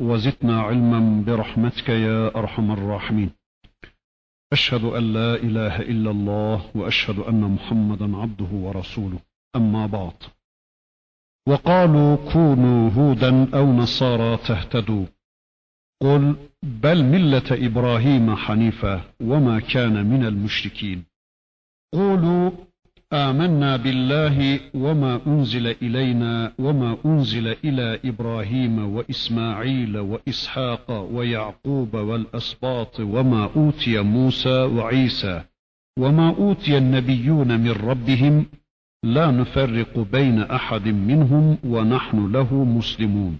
وزدنا علما برحمتك يا أرحم الراحمين. أشهد أن لا إله إلا الله وأشهد أن محمدا عبده ورسوله. أما بعد. وقالوا كونوا هودا أو نصارى تهتدوا. قل بل ملة إبراهيم حنيفا وما كان من المشركين. قولوا آمنا بالله وما أنزل إلينا وما أنزل إلى إبراهيم وإسماعيل وإسحاق ويعقوب والأسباط وما أوتي موسى وعيسى وما أوتي النبيون من ربهم لا نفرق بين أحد منهم ونحن له مسلمون.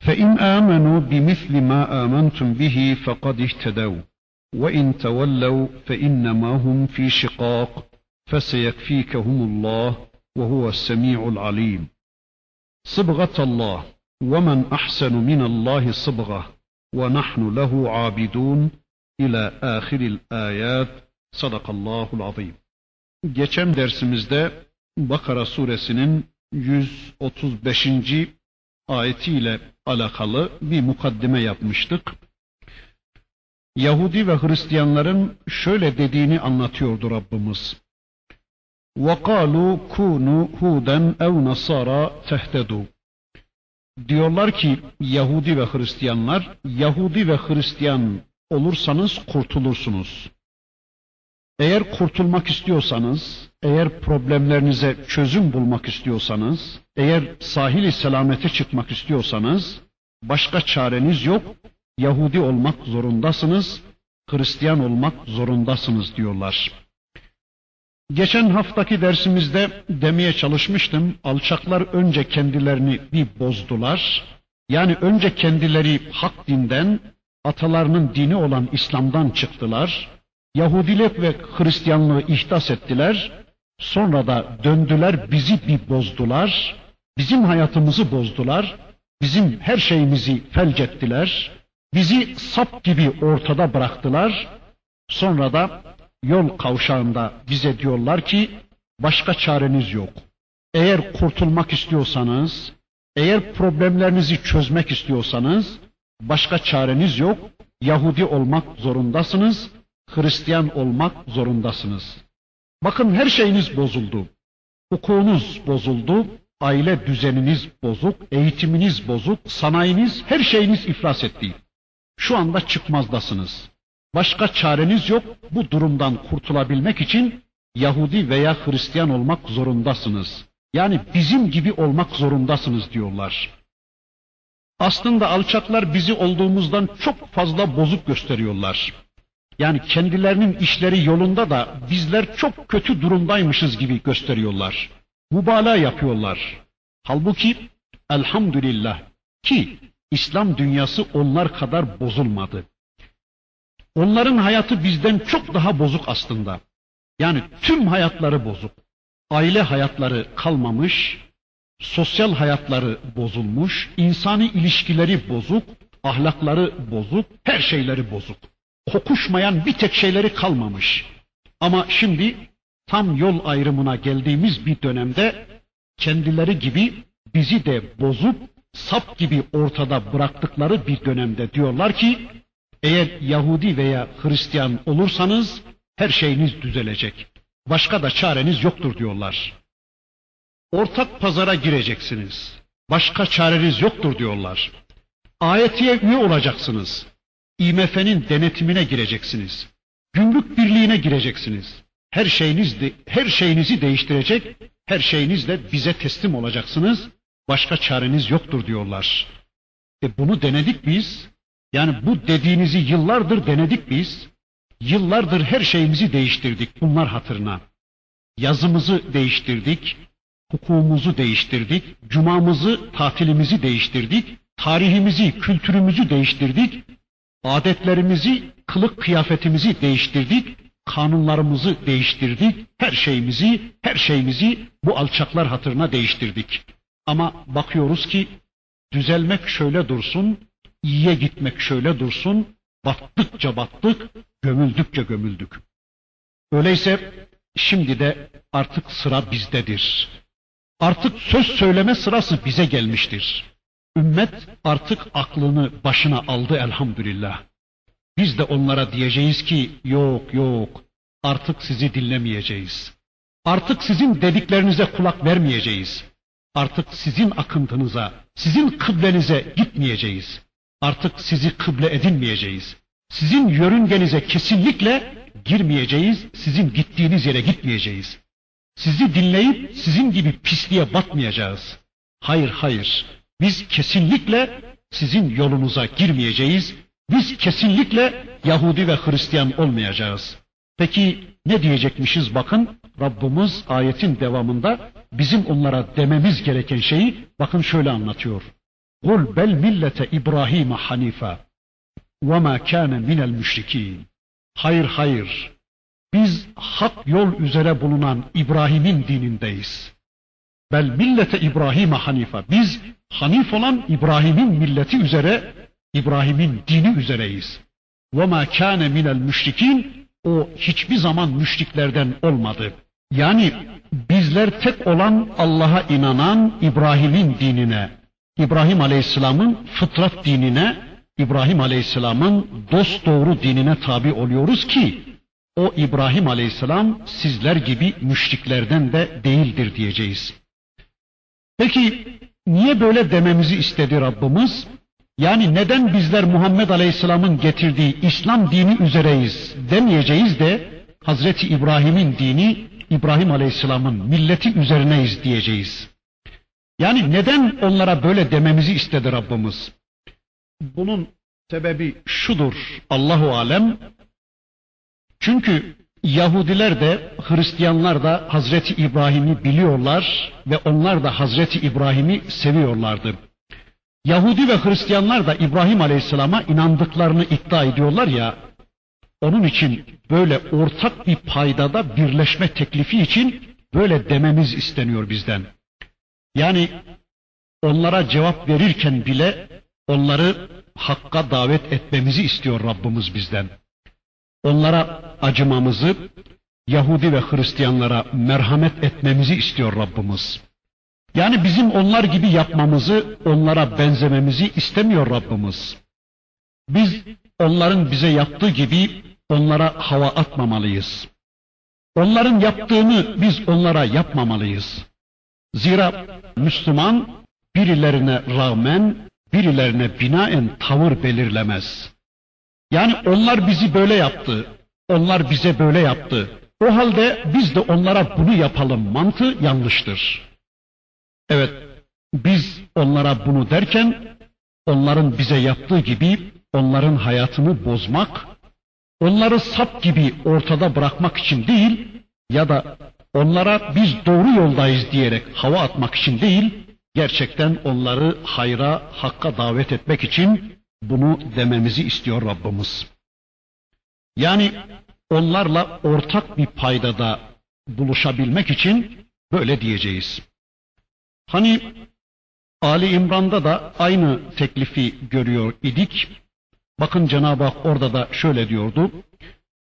فإن آمنوا بمثل ما آمنتم به فقد اهتدوا وإن تولوا فإنما هم في شقاق. فسيكفيكهم الله وهو السميع العليم صبغة الله ومن أحسن من الله صبغة ونحن له عابدون إلى آخر الآيات صدق الله العظيم Geçen dersimizde Bakara suresinin 135. ayetiyle alakalı bir mukaddime yapmıştık. Yahudi ve Hristiyanların şöyle dediğini anlatıyordu Rabbimiz. وَقَالُوا كُونُوا هُودًا اَوْ نَصَارَى تَهْتَدُوا Diyorlar ki Yahudi ve Hristiyanlar, Yahudi ve Hristiyan olursanız kurtulursunuz. Eğer kurtulmak istiyorsanız, eğer problemlerinize çözüm bulmak istiyorsanız, eğer sahili selamete çıkmak istiyorsanız, başka çareniz yok, Yahudi olmak zorundasınız, Hristiyan olmak zorundasınız diyorlar. Geçen haftaki dersimizde demeye çalışmıştım. Alçaklar önce kendilerini bir bozdular. Yani önce kendileri hak dinden, atalarının dini olan İslam'dan çıktılar. Yahudilik ve Hristiyanlığı ihdas ettiler. Sonra da döndüler bizi bir bozdular. Bizim hayatımızı bozdular. Bizim her şeyimizi felç ettiler. Bizi sap gibi ortada bıraktılar. Sonra da yol kavşağında bize diyorlar ki başka çareniz yok. Eğer kurtulmak istiyorsanız, eğer problemlerinizi çözmek istiyorsanız başka çareniz yok. Yahudi olmak zorundasınız, Hristiyan olmak zorundasınız. Bakın her şeyiniz bozuldu. Hukukunuz bozuldu, aile düzeniniz bozuk, eğitiminiz bozuk, sanayiniz, her şeyiniz iflas etti. Şu anda çıkmazdasınız. Başka çareniz yok. Bu durumdan kurtulabilmek için Yahudi veya Hristiyan olmak zorundasınız. Yani bizim gibi olmak zorundasınız diyorlar. Aslında alçaklar bizi olduğumuzdan çok fazla bozuk gösteriyorlar. Yani kendilerinin işleri yolunda da bizler çok kötü durumdaymışız gibi gösteriyorlar. Mübalağa yapıyorlar. Halbuki elhamdülillah ki İslam dünyası onlar kadar bozulmadı. Onların hayatı bizden çok daha bozuk aslında. Yani tüm hayatları bozuk. Aile hayatları kalmamış, sosyal hayatları bozulmuş, insani ilişkileri bozuk, ahlakları bozuk, her şeyleri bozuk. Kokuşmayan bir tek şeyleri kalmamış. Ama şimdi tam yol ayrımına geldiğimiz bir dönemde kendileri gibi bizi de bozup sap gibi ortada bıraktıkları bir dönemde diyorlar ki eğer Yahudi veya Hristiyan olursanız her şeyiniz düzelecek. Başka da çareniz yoktur diyorlar. Ortak pazara gireceksiniz. Başka çareniz yoktur diyorlar. Ayetiye üye olacaksınız. IMF'nin denetimine gireceksiniz. Gümrük birliğine gireceksiniz. Her şeyiniz de, her şeyinizi değiştirecek, her şeyinizle bize teslim olacaksınız. Başka çareniz yoktur diyorlar. E bunu denedik biz. Yani bu dediğinizi yıllardır denedik biz. Yıllardır her şeyimizi değiştirdik bunlar hatırına. Yazımızı değiştirdik, hukukumuzu değiştirdik, cumamızı, tatilimizi değiştirdik, tarihimizi, kültürümüzü değiştirdik. adetlerimizi, kılık kıyafetimizi değiştirdik, kanunlarımızı değiştirdik, her şeyimizi, her şeyimizi bu alçaklar hatırına değiştirdik. Ama bakıyoruz ki düzelmek şöyle dursun, iyiye gitmek şöyle dursun, battıkça battık, gömüldükçe gömüldük. Öyleyse şimdi de artık sıra bizdedir. Artık söz söyleme sırası bize gelmiştir. Ümmet artık aklını başına aldı elhamdülillah. Biz de onlara diyeceğiz ki yok yok artık sizi dinlemeyeceğiz. Artık sizin dediklerinize kulak vermeyeceğiz. Artık sizin akıntınıza, sizin kıblenize gitmeyeceğiz. Artık sizi kıble edinmeyeceğiz. Sizin yörüngenize kesinlikle girmeyeceğiz, sizin gittiğiniz yere gitmeyeceğiz. Sizi dinleyip sizin gibi pisliğe batmayacağız. Hayır hayır, biz kesinlikle sizin yolunuza girmeyeceğiz. Biz kesinlikle Yahudi ve Hristiyan olmayacağız. Peki ne diyecekmişiz bakın Rabbimiz ayetin devamında bizim onlara dememiz gereken şeyi bakın şöyle anlatıyor. Bel millete İbrahim hanifa ve ma kana minel müşrikin. Hayır hayır. Biz hak yol üzere bulunan İbrahim'in dinindeyiz. Bel millete İbrahim hanifa. Biz hanif olan İbrahim'in milleti üzere, İbrahim'in dini üzereyiz. Ve ma kana minel müşrikin. O hiçbir zaman müşriklerden olmadı. Yani bizler tek olan Allah'a inanan İbrahim'in dinine, İbrahim Aleyhisselam'ın fıtrat dinine, İbrahim Aleyhisselam'ın dost doğru dinine tabi oluyoruz ki o İbrahim Aleyhisselam sizler gibi müşriklerden de değildir diyeceğiz. Peki niye böyle dememizi istedi Rabbimiz? Yani neden bizler Muhammed Aleyhisselam'ın getirdiği İslam dini üzereyiz demeyeceğiz de Hazreti İbrahim'in dini İbrahim Aleyhisselam'ın milleti üzerineyiz diyeceğiz. Yani neden onlara böyle dememizi istedi Rabbimiz? Bunun sebebi şudur Allahu alem. Çünkü Yahudiler de Hristiyanlar da Hazreti İbrahim'i biliyorlar ve onlar da Hazreti İbrahim'i seviyorlardı. Yahudi ve Hristiyanlar da İbrahim Aleyhisselam'a inandıklarını iddia ediyorlar ya, onun için böyle ortak bir paydada birleşme teklifi için böyle dememiz isteniyor bizden. Yani onlara cevap verirken bile onları hakka davet etmemizi istiyor Rabbimiz bizden. Onlara acımamızı, Yahudi ve Hristiyanlara merhamet etmemizi istiyor Rabbimiz. Yani bizim onlar gibi yapmamızı, onlara benzememizi istemiyor Rabbimiz. Biz onların bize yaptığı gibi onlara hava atmamalıyız. Onların yaptığını biz onlara yapmamalıyız. Zira Müslüman birilerine rağmen, birilerine binaen tavır belirlemez. Yani onlar bizi böyle yaptı, onlar bize böyle yaptı. O halde biz de onlara bunu yapalım mantığı yanlıştır. Evet, biz onlara bunu derken onların bize yaptığı gibi onların hayatını bozmak, onları sap gibi ortada bırakmak için değil ya da onlara biz doğru yoldayız diyerek hava atmak için değil, gerçekten onları hayra, hakka davet etmek için bunu dememizi istiyor Rabbimiz. Yani onlarla ortak bir paydada buluşabilmek için böyle diyeceğiz. Hani Ali İmran'da da aynı teklifi görüyor idik. Bakın Cenab-ı Hak orada da şöyle diyordu.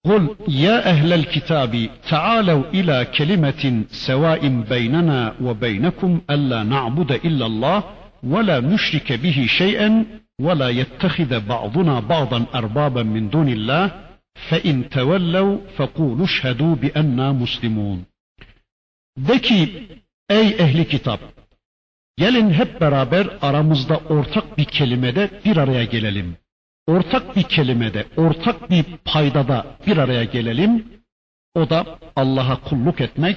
قُلْ يَا أَهْلَ الْكِتَابِ تَعَالَوْا إِلَى كَلِمَةٍ سَوَاءٍ بَيْنَنَا وَبَيْنَكُمْ أَلَّا نَعْبُدَ إِلَّا اللَّهِ وَلَا نُشْرِكَ بِهِ شَيْئًا وَلَا يَتَّخِذَ بَعْضُنَا بَعْضًا أَرْبَابًا مِنْ دُونِ اللّٰهِ فَاِنْ تَوَلَّوْا فَقُولُوا اشْهَدُوا بِأَنَّا مُسْلِمُونَ De ki, ey ehli kitap, gelin hep beraber aramızda ortak bir kelimede bir araya gelelim. Ortak bir kelimede, ortak bir paydada bir araya gelelim. O da Allah'a kulluk etmek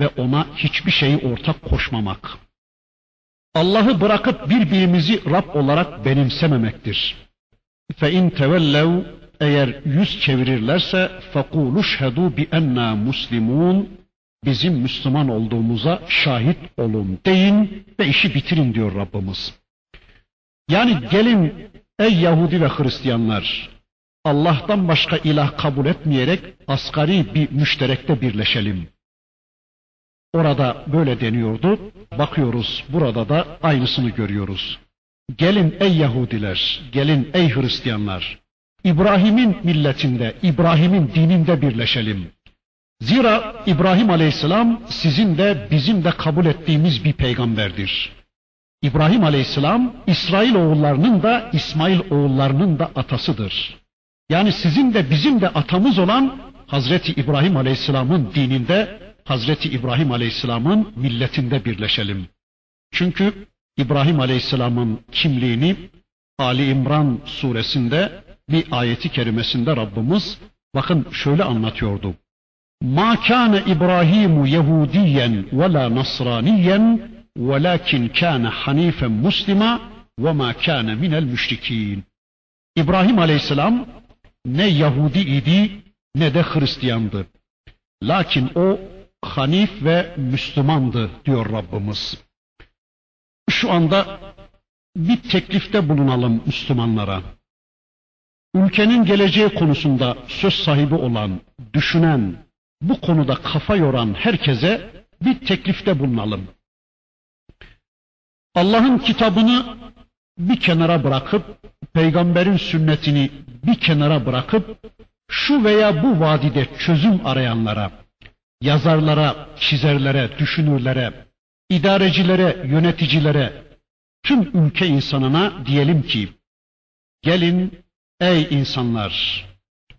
ve ona hiçbir şeyi ortak koşmamak. Allah'ı bırakıp birbirimizi Rab olarak benimsememektir. Fe in tevellev eğer yüz çevirirlerse fekulu şhedu bi enna muslimun bizim Müslüman olduğumuza şahit olun deyin ve işi bitirin diyor Rabbimiz. Yani gelin ey Yahudi ve Hristiyanlar Allah'tan başka ilah kabul etmeyerek asgari bir müşterekte birleşelim. Orada böyle deniyordu. Bakıyoruz burada da aynısını görüyoruz. Gelin ey Yahudiler, gelin ey Hristiyanlar. İbrahim'in milletinde, İbrahim'in dininde birleşelim. Zira İbrahim Aleyhisselam sizin de bizim de kabul ettiğimiz bir peygamberdir. İbrahim Aleyhisselam İsrail oğullarının da İsmail oğullarının da atasıdır. Yani sizin de bizim de atamız olan Hazreti İbrahim Aleyhisselam'ın dininde, Hazreti İbrahim Aleyhisselam'ın milletinde birleşelim. Çünkü İbrahim Aleyhisselam'ın kimliğini Ali İmran suresinde bir ayeti kerimesinde Rabbimiz bakın şöyle anlatıyordu. Ma kana İbrahimu Yahudiyen ve la Nasraniyen kana hanifen muslima ve ma kana minel müşrikin. İbrahim Aleyhisselam ne Yahudi idi ne de Hristiyandı. Lakin o hanif ve Müslümandı diyor Rabbimiz. Şu anda bir teklifte bulunalım Müslümanlara. Ülkenin geleceği konusunda söz sahibi olan, düşünen, bu konuda kafa yoran herkese bir teklifte bulunalım. Allah'ın kitabını bir kenara bırakıp, peygamberin sünnetini bir kenara bırakıp, şu veya bu vadide çözüm arayanlara, yazarlara, çizerlere, düşünürlere, idarecilere, yöneticilere, tüm ülke insanına diyelim ki, gelin ey insanlar,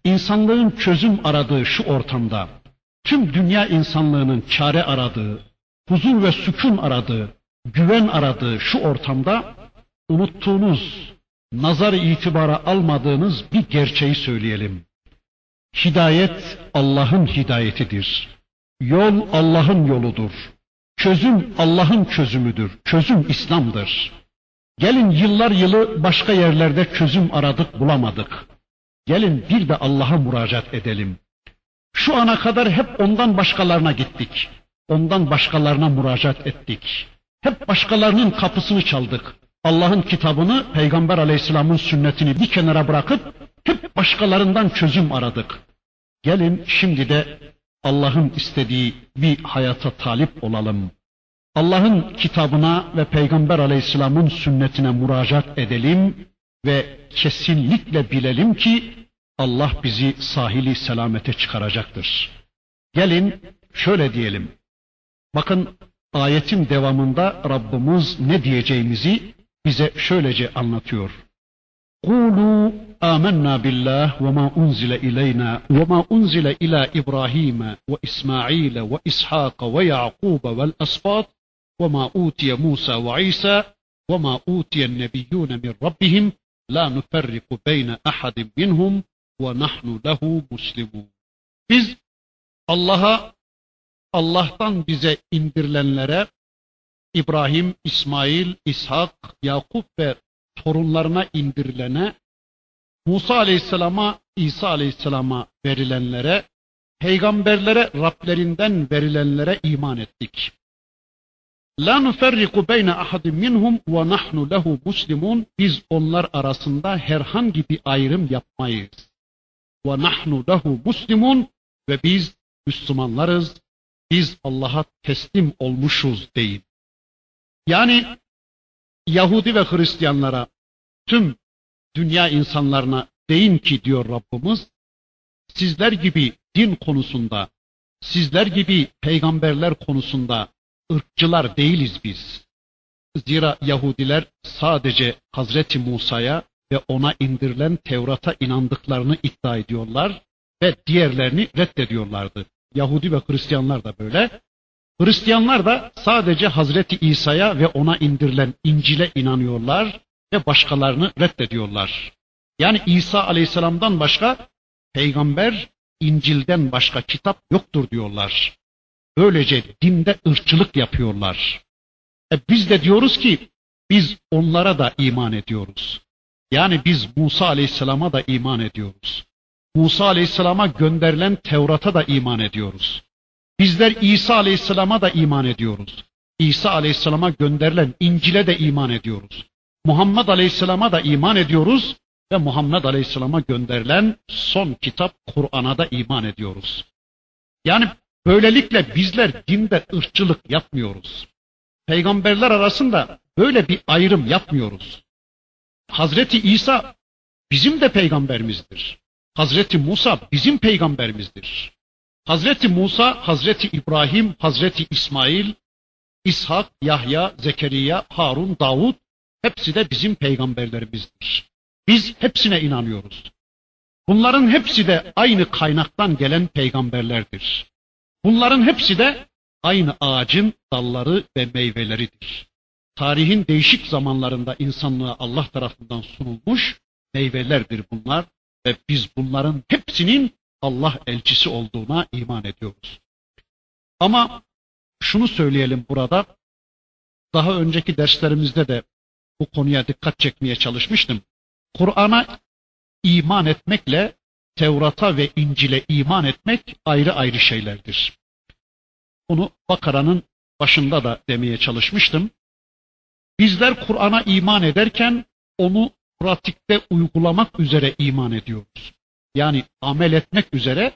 insanlığın çözüm aradığı şu ortamda, tüm dünya insanlığının çare aradığı, huzur ve sükun aradığı, güven aradığı şu ortamda unuttuğunuz, nazar itibara almadığınız bir gerçeği söyleyelim. Hidayet Allah'ın hidayetidir. Yol Allah'ın yoludur. Çözüm Allah'ın çözümüdür. Çözüm İslam'dır. Gelin yıllar yılı başka yerlerde çözüm aradık bulamadık. Gelin bir de Allah'a müracaat edelim. Şu ana kadar hep ondan başkalarına gittik. Ondan başkalarına müracaat ettik. Hep başkalarının kapısını çaldık. Allah'ın kitabını, Peygamber Aleyhisselam'ın sünnetini bir kenara bırakıp hep başkalarından çözüm aradık. Gelin şimdi de Allah'ın istediği bir hayata talip olalım. Allah'ın kitabına ve Peygamber Aleyhisselam'ın sünnetine müracaat edelim ve kesinlikle bilelim ki Allah bizi sahili selamete çıkaracaktır. Gelin şöyle diyelim. Bakın ayetin devamında Rabbimiz ne diyeceğimizi bize şöylece anlatıyor. قولوا آمنا بالله وما أنزل إلينا وما أنزل إلى إبراهيم وإسماعيل وإسحاق ويعقوب والأسباط وما أوتي موسى وعيسى وما أوتي النبيون من ربهم لا نفرق بين أحد منهم وَنَحْنُ لَهُ مُسْلِمُونَ Biz Allah'a, Allah'tan bize indirilenlere İbrahim, İsmail, İshak, Yakup ve torunlarına indirilene, Musa Aleyhisselam'a, İsa Aleyhisselam'a verilenlere, peygamberlere Rablerinden verilenlere iman ettik. La nuferriku beyne ahadin minhum ve nahnu lehu muslimun. Biz onlar arasında herhangi bir ayrım yapmayız ve nahnu lehu muslimun ve biz Müslümanlarız. Biz Allah'a teslim olmuşuz deyin. Yani Yahudi ve Hristiyanlara tüm dünya insanlarına deyin ki diyor Rabbimiz sizler gibi din konusunda sizler gibi peygamberler konusunda ırkçılar değiliz biz. Zira Yahudiler sadece Hazreti Musa'ya ve ona indirilen Tevrat'a inandıklarını iddia ediyorlar ve diğerlerini reddediyorlardı. Yahudi ve Hristiyanlar da böyle. Hristiyanlar da sadece Hazreti İsa'ya ve ona indirilen İncil'e inanıyorlar ve başkalarını reddediyorlar. Yani İsa Aleyhisselam'dan başka peygamber, İncil'den başka kitap yoktur diyorlar. Böylece dinde ırkçılık yapıyorlar. E biz de diyoruz ki biz onlara da iman ediyoruz. Yani biz Musa Aleyhisselam'a da iman ediyoruz. Musa Aleyhisselam'a gönderilen Tevrat'a da iman ediyoruz. Bizler İsa Aleyhisselam'a da iman ediyoruz. İsa Aleyhisselam'a gönderilen İncil'e de iman ediyoruz. Muhammed Aleyhisselam'a da iman ediyoruz ve Muhammed Aleyhisselam'a gönderilen son kitap Kur'an'a da iman ediyoruz. Yani böylelikle bizler dinde ırkçılık yapmıyoruz. Peygamberler arasında böyle bir ayrım yapmıyoruz. Hazreti İsa bizim de peygamberimizdir. Hazreti Musa bizim peygamberimizdir. Hazreti Musa, Hazreti İbrahim, Hazreti İsmail, İshak, Yahya, Zekeriya, Harun, Davud hepsi de bizim peygamberlerimizdir. Biz hepsine inanıyoruz. Bunların hepsi de aynı kaynaktan gelen peygamberlerdir. Bunların hepsi de aynı ağacın dalları ve meyveleridir. Tarihin değişik zamanlarında insanlığa Allah tarafından sunulmuş meyvelerdir bunlar ve biz bunların hepsinin Allah elçisi olduğuna iman ediyoruz. Ama şunu söyleyelim burada. Daha önceki derslerimizde de bu konuya dikkat çekmeye çalışmıştım. Kur'an'a iman etmekle Tevrat'a ve İncil'e iman etmek ayrı ayrı şeylerdir. Bunu Bakara'nın başında da demeye çalışmıştım. Bizler Kur'an'a iman ederken onu pratikte uygulamak üzere iman ediyoruz. Yani amel etmek üzere,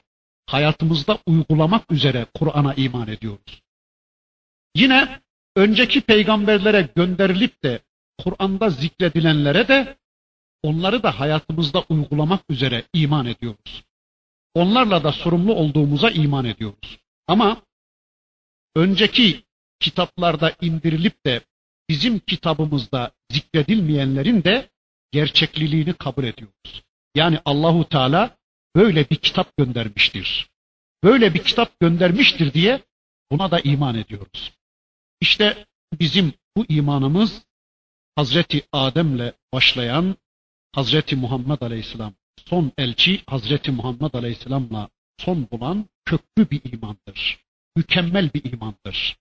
hayatımızda uygulamak üzere Kur'an'a iman ediyoruz. Yine önceki peygamberlere gönderilip de Kur'an'da zikredilenlere de onları da hayatımızda uygulamak üzere iman ediyoruz. Onlarla da sorumlu olduğumuza iman ediyoruz. Ama önceki kitaplarda indirilip de bizim kitabımızda zikredilmeyenlerin de gerçekliliğini kabul ediyoruz. Yani Allahu Teala böyle bir kitap göndermiştir. Böyle bir kitap göndermiştir diye buna da iman ediyoruz. İşte bizim bu imanımız Hazreti Adem'le başlayan Hazreti Muhammed Aleyhisselam son elçi Hazreti Muhammed Aleyhisselam'la son bulan köklü bir imandır. Mükemmel bir imandır.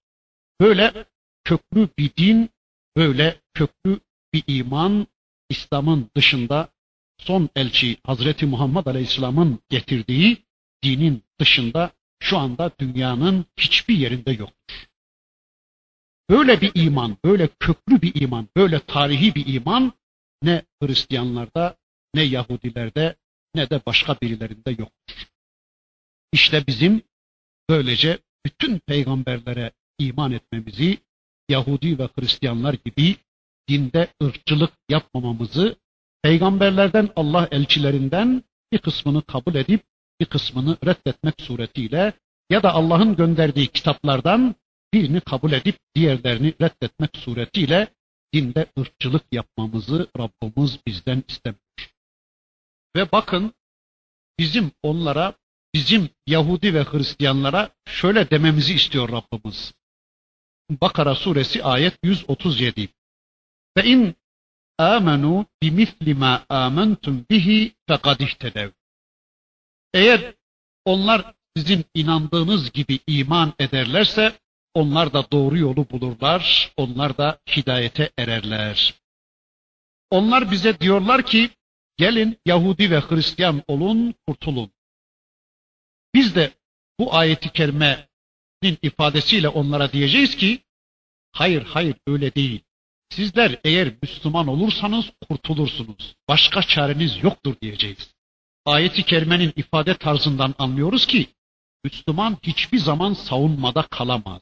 Böyle köklü bir din, böyle köklü bir iman İslam'ın dışında son elçi Hazreti Muhammed Aleyhisselam'ın getirdiği dinin dışında şu anda dünyanın hiçbir yerinde yoktur. Böyle bir iman, böyle köklü bir iman, böyle tarihi bir iman ne Hristiyanlarda, ne Yahudilerde, ne de başka birilerinde yoktur. İşte bizim böylece bütün peygamberlere iman etmemizi Yahudi ve Hristiyanlar gibi dinde ırkçılık yapmamamızı peygamberlerden Allah elçilerinden bir kısmını kabul edip bir kısmını reddetmek suretiyle ya da Allah'ın gönderdiği kitaplardan birini kabul edip diğerlerini reddetmek suretiyle dinde ırkçılık yapmamızı Rabbimiz bizden istemiyor. Ve bakın bizim onlara, bizim Yahudi ve Hristiyanlara şöyle dememizi istiyor Rabbimiz. Bakara suresi ayet 137. Ve in amenu bimisli ma amantum bihi fekad. Eğer onlar sizin inandığınız gibi iman ederlerse onlar da doğru yolu bulurlar, onlar da hidayete ererler. Onlar bize diyorlar ki gelin Yahudi ve Hristiyan olun, kurtulun. Biz de bu ayeti kerimenin ifadesiyle onlara diyeceğiz ki hayır hayır öyle değil. Sizler eğer Müslüman olursanız kurtulursunuz. Başka çareniz yoktur diyeceğiz. Ayeti kerimenin ifade tarzından anlıyoruz ki Müslüman hiçbir zaman savunmada kalamaz.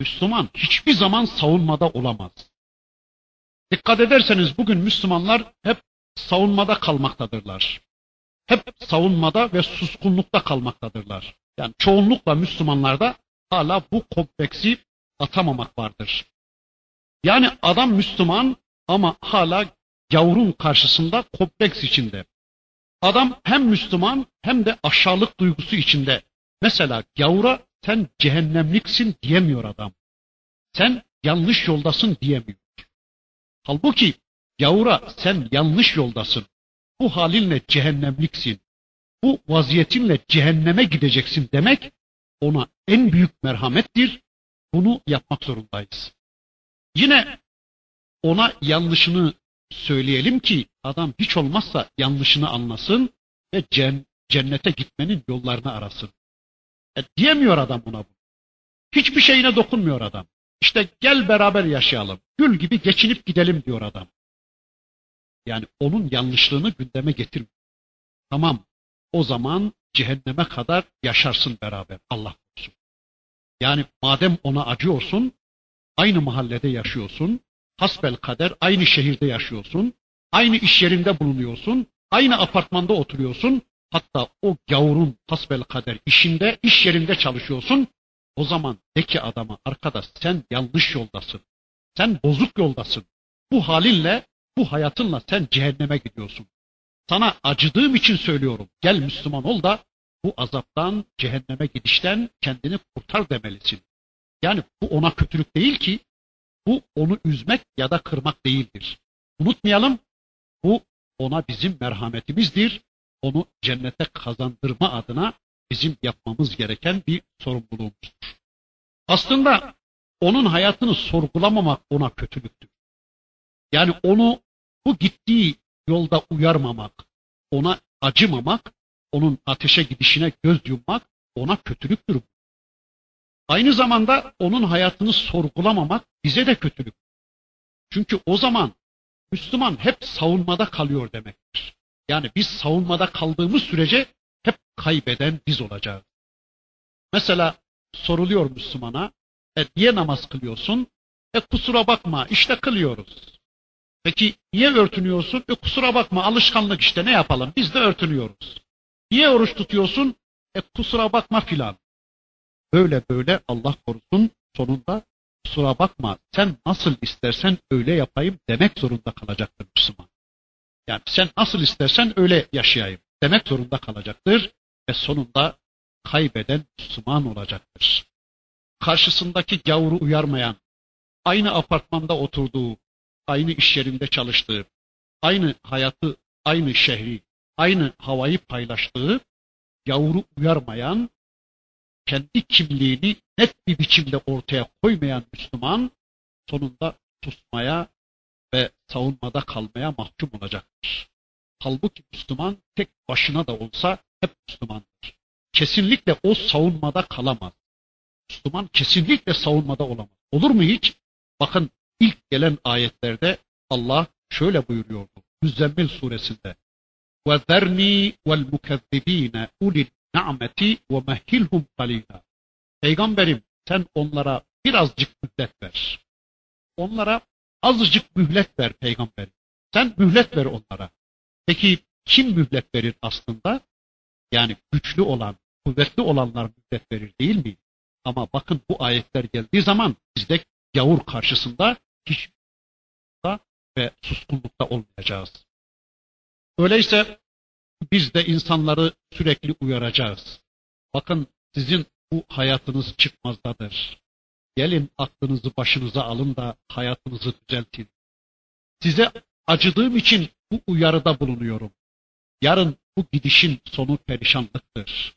Müslüman hiçbir zaman savunmada olamaz. Dikkat ederseniz bugün Müslümanlar hep savunmada kalmaktadırlar. Hep savunmada ve suskunlukta kalmaktadırlar. Yani çoğunlukla Müslümanlarda hala bu kompleksi atamamak vardır. Yani adam Müslüman ama hala gavurun karşısında kompleks içinde. Adam hem Müslüman hem de aşağılık duygusu içinde. Mesela gavura sen cehennemliksin diyemiyor adam. Sen yanlış yoldasın diyemiyor. Halbuki gavura sen yanlış yoldasın. Bu halinle cehennemliksin. Bu vaziyetinle cehenneme gideceksin demek ona en büyük merhamettir. Bunu yapmak zorundayız. Yine ona yanlışını söyleyelim ki adam hiç olmazsa yanlışını anlasın ve cennete gitmenin yollarını arasın. E, diyemiyor adam buna bu. Hiçbir şeyine dokunmuyor adam. İşte gel beraber yaşayalım. Gül gibi geçinip gidelim diyor adam. Yani onun yanlışlığını gündeme getirme. Tamam. O zaman cehenneme kadar yaşarsın beraber. Allah korusun. Yani madem ona acıyorsun, aynı mahallede yaşıyorsun, hasbel kader aynı şehirde yaşıyorsun, aynı iş yerinde bulunuyorsun, aynı apartmanda oturuyorsun, hatta o gavurun hasbel kader işinde, iş yerinde çalışıyorsun, o zaman de ki adama arkadaş sen yanlış yoldasın, sen bozuk yoldasın, bu halinle, bu hayatınla sen cehenneme gidiyorsun. Sana acıdığım için söylüyorum, gel Müslüman ol da bu azaptan, cehenneme gidişten kendini kurtar demelisin. Yani bu ona kötülük değil ki, bu onu üzmek ya da kırmak değildir. Unutmayalım, bu ona bizim merhametimizdir. Onu cennete kazandırma adına bizim yapmamız gereken bir sorumluluğumuzdur. Aslında onun hayatını sorgulamamak ona kötülüktür. Yani onu bu gittiği yolda uyarmamak, ona acımamak, onun ateşe gidişine göz yummak ona kötülüktür. Aynı zamanda onun hayatını sorgulamamak bize de kötülük. Çünkü o zaman Müslüman hep savunmada kalıyor demektir. Yani biz savunmada kaldığımız sürece hep kaybeden biz olacağız. Mesela soruluyor Müslümana, e niye namaz kılıyorsun? E kusura bakma işte kılıyoruz. Peki niye örtünüyorsun? E kusura bakma alışkanlık işte ne yapalım biz de örtünüyoruz. Niye oruç tutuyorsun? E kusura bakma filan. Böyle böyle Allah korusun sonunda kusura bakma sen nasıl istersen öyle yapayım demek zorunda kalacaktır Müslüman. Yani sen nasıl istersen öyle yaşayayım demek zorunda kalacaktır ve sonunda kaybeden Müslüman olacaktır. Karşısındaki gavuru uyarmayan, aynı apartmanda oturduğu, aynı iş yerinde çalıştığı, aynı hayatı, aynı şehri, aynı havayı paylaştığı, gavuru uyarmayan, kendi kimliğini net bir biçimde ortaya koymayan Müslüman sonunda susmaya ve savunmada kalmaya mahkum olacaktır. Halbuki Müslüman tek başına da olsa hep Müslümandır. Kesinlikle o savunmada kalamaz. Müslüman kesinlikle savunmada olamaz. Olur mu hiç? Bakın ilk gelen ayetlerde Allah şöyle buyuruyordu. Müzzemmil suresinde. وَذَرْنِي وَالْمُكَذِّب۪ينَ اُلِ na'meti ve mehhilhum kalila. Peygamberim sen onlara birazcık mühlet ver. Onlara azıcık mühlet ver peygamberim. Sen mühlet ver onlara. Peki kim mühlet verir aslında? Yani güçlü olan, kuvvetli olanlar mühlet verir değil mi? Ama bakın bu ayetler geldiği zaman bizde yavur karşısında hiç ve suskunlukta olmayacağız. Öyleyse biz de insanları sürekli uyaracağız. Bakın sizin bu hayatınız çıkmazdadır. Gelin aklınızı başınıza alın da hayatınızı düzeltin. Size acıdığım için bu uyarıda bulunuyorum. Yarın bu gidişin sonu perişanlıktır.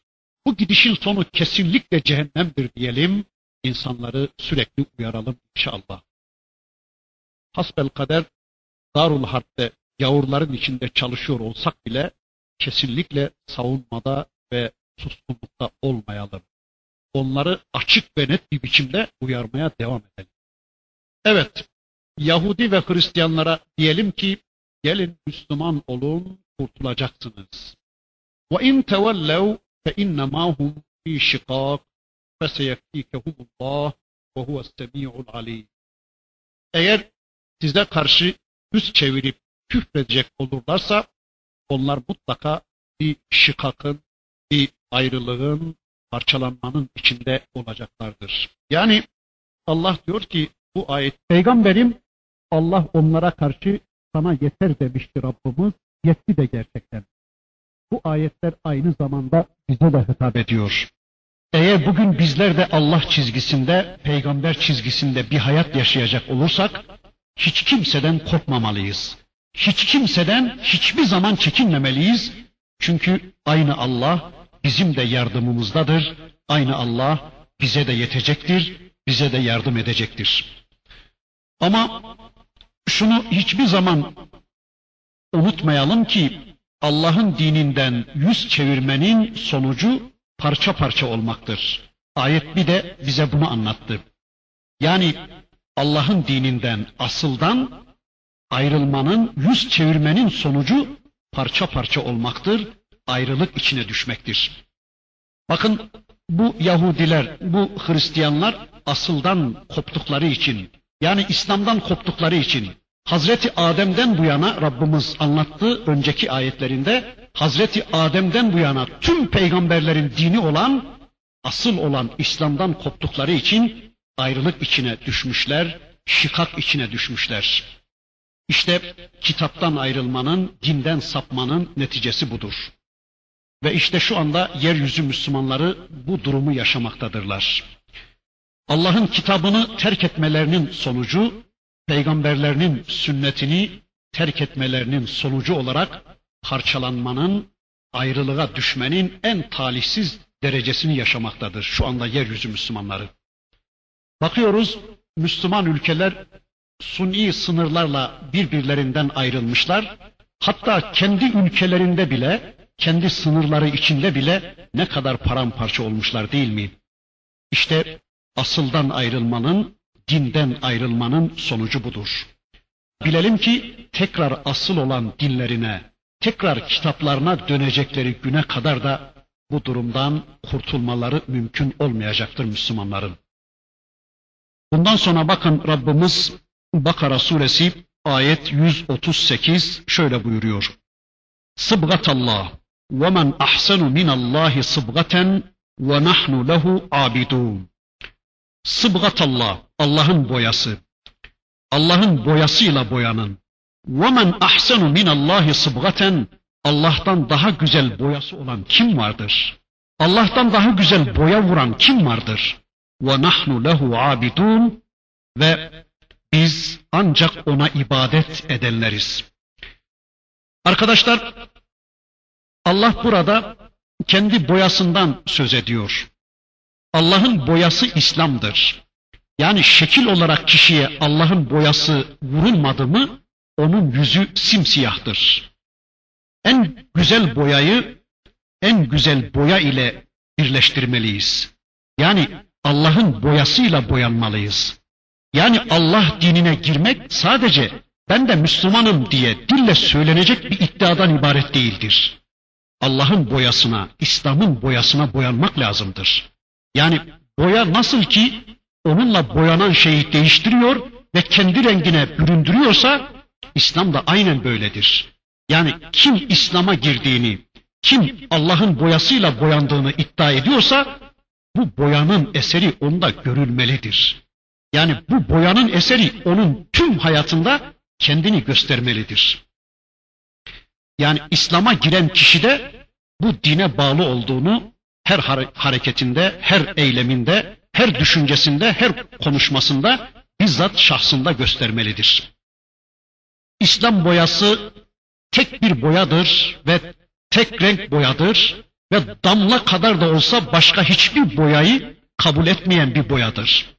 Bu gidişin sonu kesinlikle cehennemdir diyelim. İnsanları sürekli uyaralım inşallah. Hasbel kader Darul Harp'te gavurların içinde çalışıyor olsak bile kesinlikle savunmada ve suskunlukta olmayalım. Onları açık ve net bir biçimde uyarmaya devam edelim. Evet, Yahudi ve Hristiyanlara diyelim ki gelin Müslüman olun kurtulacaksınız. Ve in tevellev fe innema hum fi şikak feseyekfikehumullah ve huves-semi'ul alim. Eğer size karşı yüz çevirip küfredecek olurlarsa onlar mutlaka bir şikakın, bir ayrılığın, parçalanmanın içinde olacaklardır. Yani Allah diyor ki bu ayet peygamberim Allah onlara karşı sana yeter demişti Rabbimiz. Yetti de gerçekten. Bu ayetler aynı zamanda bize de hitap ediyor. Eğer bugün bizler de Allah çizgisinde, peygamber çizgisinde bir hayat yaşayacak olursak, hiç kimseden korkmamalıyız. Hiç kimseden hiçbir zaman çekinmemeliyiz. Çünkü aynı Allah bizim de yardımımızdadır. Aynı Allah bize de yetecektir, bize de yardım edecektir. Ama şunu hiçbir zaman unutmayalım ki Allah'ın dininden yüz çevirmenin sonucu parça parça olmaktır. Ayet bir de bize bunu anlattı. Yani Allah'ın dininden, asıldan ayrılmanın, yüz çevirmenin sonucu parça parça olmaktır, ayrılık içine düşmektir. Bakın bu Yahudiler, bu Hristiyanlar asıldan koptukları için, yani İslam'dan koptukları için, Hazreti Adem'den bu yana Rabbimiz anlattı önceki ayetlerinde, Hazreti Adem'den bu yana tüm peygamberlerin dini olan, asıl olan İslam'dan koptukları için ayrılık içine düşmüşler, şikak içine düşmüşler. İşte kitaptan ayrılmanın, dinden sapmanın neticesi budur. Ve işte şu anda yeryüzü Müslümanları bu durumu yaşamaktadırlar. Allah'ın kitabını terk etmelerinin sonucu, peygamberlerinin sünnetini terk etmelerinin sonucu olarak parçalanmanın, ayrılığa düşmenin en talihsiz derecesini yaşamaktadır şu anda yeryüzü Müslümanları. Bakıyoruz Müslüman ülkeler suni sınırlarla birbirlerinden ayrılmışlar. Hatta kendi ülkelerinde bile, kendi sınırları içinde bile ne kadar paramparça olmuşlar değil mi? İşte asıldan ayrılmanın, dinden ayrılmanın sonucu budur. Bilelim ki tekrar asıl olan dinlerine, tekrar kitaplarına dönecekleri güne kadar da bu durumdan kurtulmaları mümkün olmayacaktır Müslümanların. Bundan sonra bakın Rabbimiz Bakara suresi ayet 138 şöyle buyuruyor. Sıbgatallah ve men ahsenu minallahi sıbgaten ve nahnu lehu abidun. Sıbgatallah Allah'ın boyası. Allah'ın boyasıyla boyanın. Ve men ahsenu minallahi sıbgaten Allah'tan daha güzel boyası olan kim vardır? Allah'tan daha güzel boya vuran kim vardır? Ve nahnu lehu abidun ve biz ancak ona ibadet edenleriz. Arkadaşlar Allah burada kendi boyasından söz ediyor. Allah'ın boyası İslam'dır. Yani şekil olarak kişiye Allah'ın boyası vurulmadı mı onun yüzü simsiyahtır. En güzel boyayı en güzel boya ile birleştirmeliyiz. Yani Allah'ın boyasıyla boyanmalıyız. Yani Allah dinine girmek sadece ben de Müslümanım diye dille söylenecek bir iddiadan ibaret değildir. Allah'ın boyasına, İslam'ın boyasına boyanmak lazımdır. Yani boya nasıl ki onunla boyanan şeyi değiştiriyor ve kendi rengine büründürüyorsa İslam da aynen böyledir. Yani kim İslam'a girdiğini, kim Allah'ın boyasıyla boyandığını iddia ediyorsa bu boyanın eseri onda görülmelidir. Yani bu boyanın eseri onun tüm hayatında kendini göstermelidir. Yani İslam'a giren kişi de bu dine bağlı olduğunu her hareketinde, her eyleminde, her düşüncesinde, her konuşmasında bizzat şahsında göstermelidir. İslam boyası tek bir boyadır ve tek renk boyadır ve damla kadar da olsa başka hiçbir boyayı kabul etmeyen bir boyadır.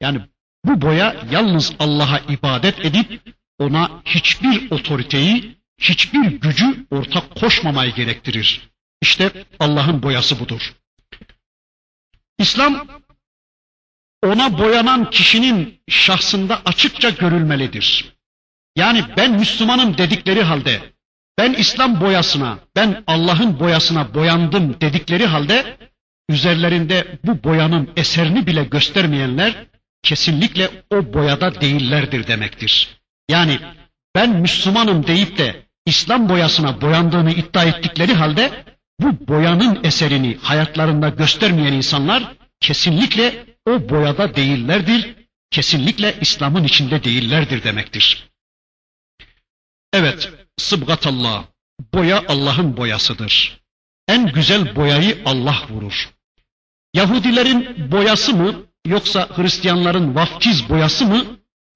Yani bu boya yalnız Allah'a ibadet edip ona hiçbir otoriteyi, hiçbir gücü ortak koşmamayı gerektirir. İşte Allah'ın boyası budur. İslam ona boyanan kişinin şahsında açıkça görülmelidir. Yani ben Müslümanım dedikleri halde, ben İslam boyasına, ben Allah'ın boyasına boyandım dedikleri halde, üzerlerinde bu boyanın eserini bile göstermeyenler, kesinlikle o boyada değillerdir demektir. Yani ben Müslümanım deyip de İslam boyasına boyandığını iddia ettikleri halde bu boyanın eserini hayatlarında göstermeyen insanlar kesinlikle o boyada değillerdir, kesinlikle İslam'ın içinde değillerdir demektir. Evet, sıbgatallah, boya Allah'ın boyasıdır. En güzel boyayı Allah vurur. Yahudilerin boyası mı yoksa Hristiyanların vaftiz boyası mı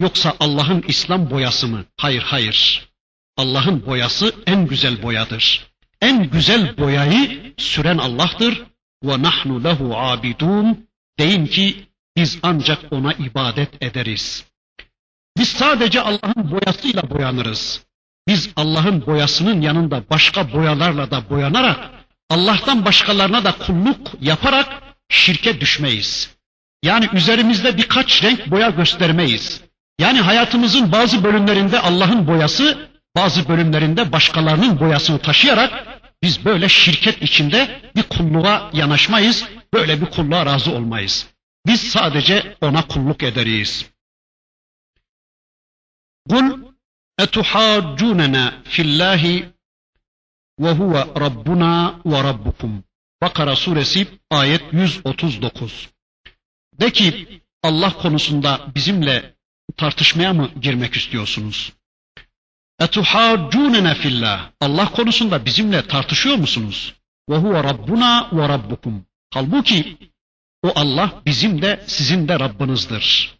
yoksa Allah'ın İslam boyası mı? Hayır hayır. Allah'ın boyası en güzel boyadır. En güzel boyayı süren Allah'tır. Ve nahnu lehu abidun. Deyin ki biz ancak ona ibadet ederiz. Biz sadece Allah'ın boyasıyla boyanırız. Biz Allah'ın boyasının yanında başka boyalarla da boyanarak Allah'tan başkalarına da kulluk yaparak şirke düşmeyiz. Yani üzerimizde birkaç renk boya göstermeyiz. Yani hayatımızın bazı bölümlerinde Allah'ın boyası, bazı bölümlerinde başkalarının boyasını taşıyarak biz böyle şirket içinde bir kulluğa yanaşmayız, böyle bir kulluğa razı olmayız. Biz sadece ona kulluk ederiz. Kul etuhaccunena fillahi ve huve rabbuna ve rabbukum. Bakara suresi ayet 139. De ki Allah konusunda bizimle tartışmaya mı girmek istiyorsunuz? Etuhaccunena fillah. Allah konusunda bizimle tartışıyor musunuz? Ve huve rabbuna ve rabbukum. Halbuki o Allah bizim de sizin de Rabbinizdir.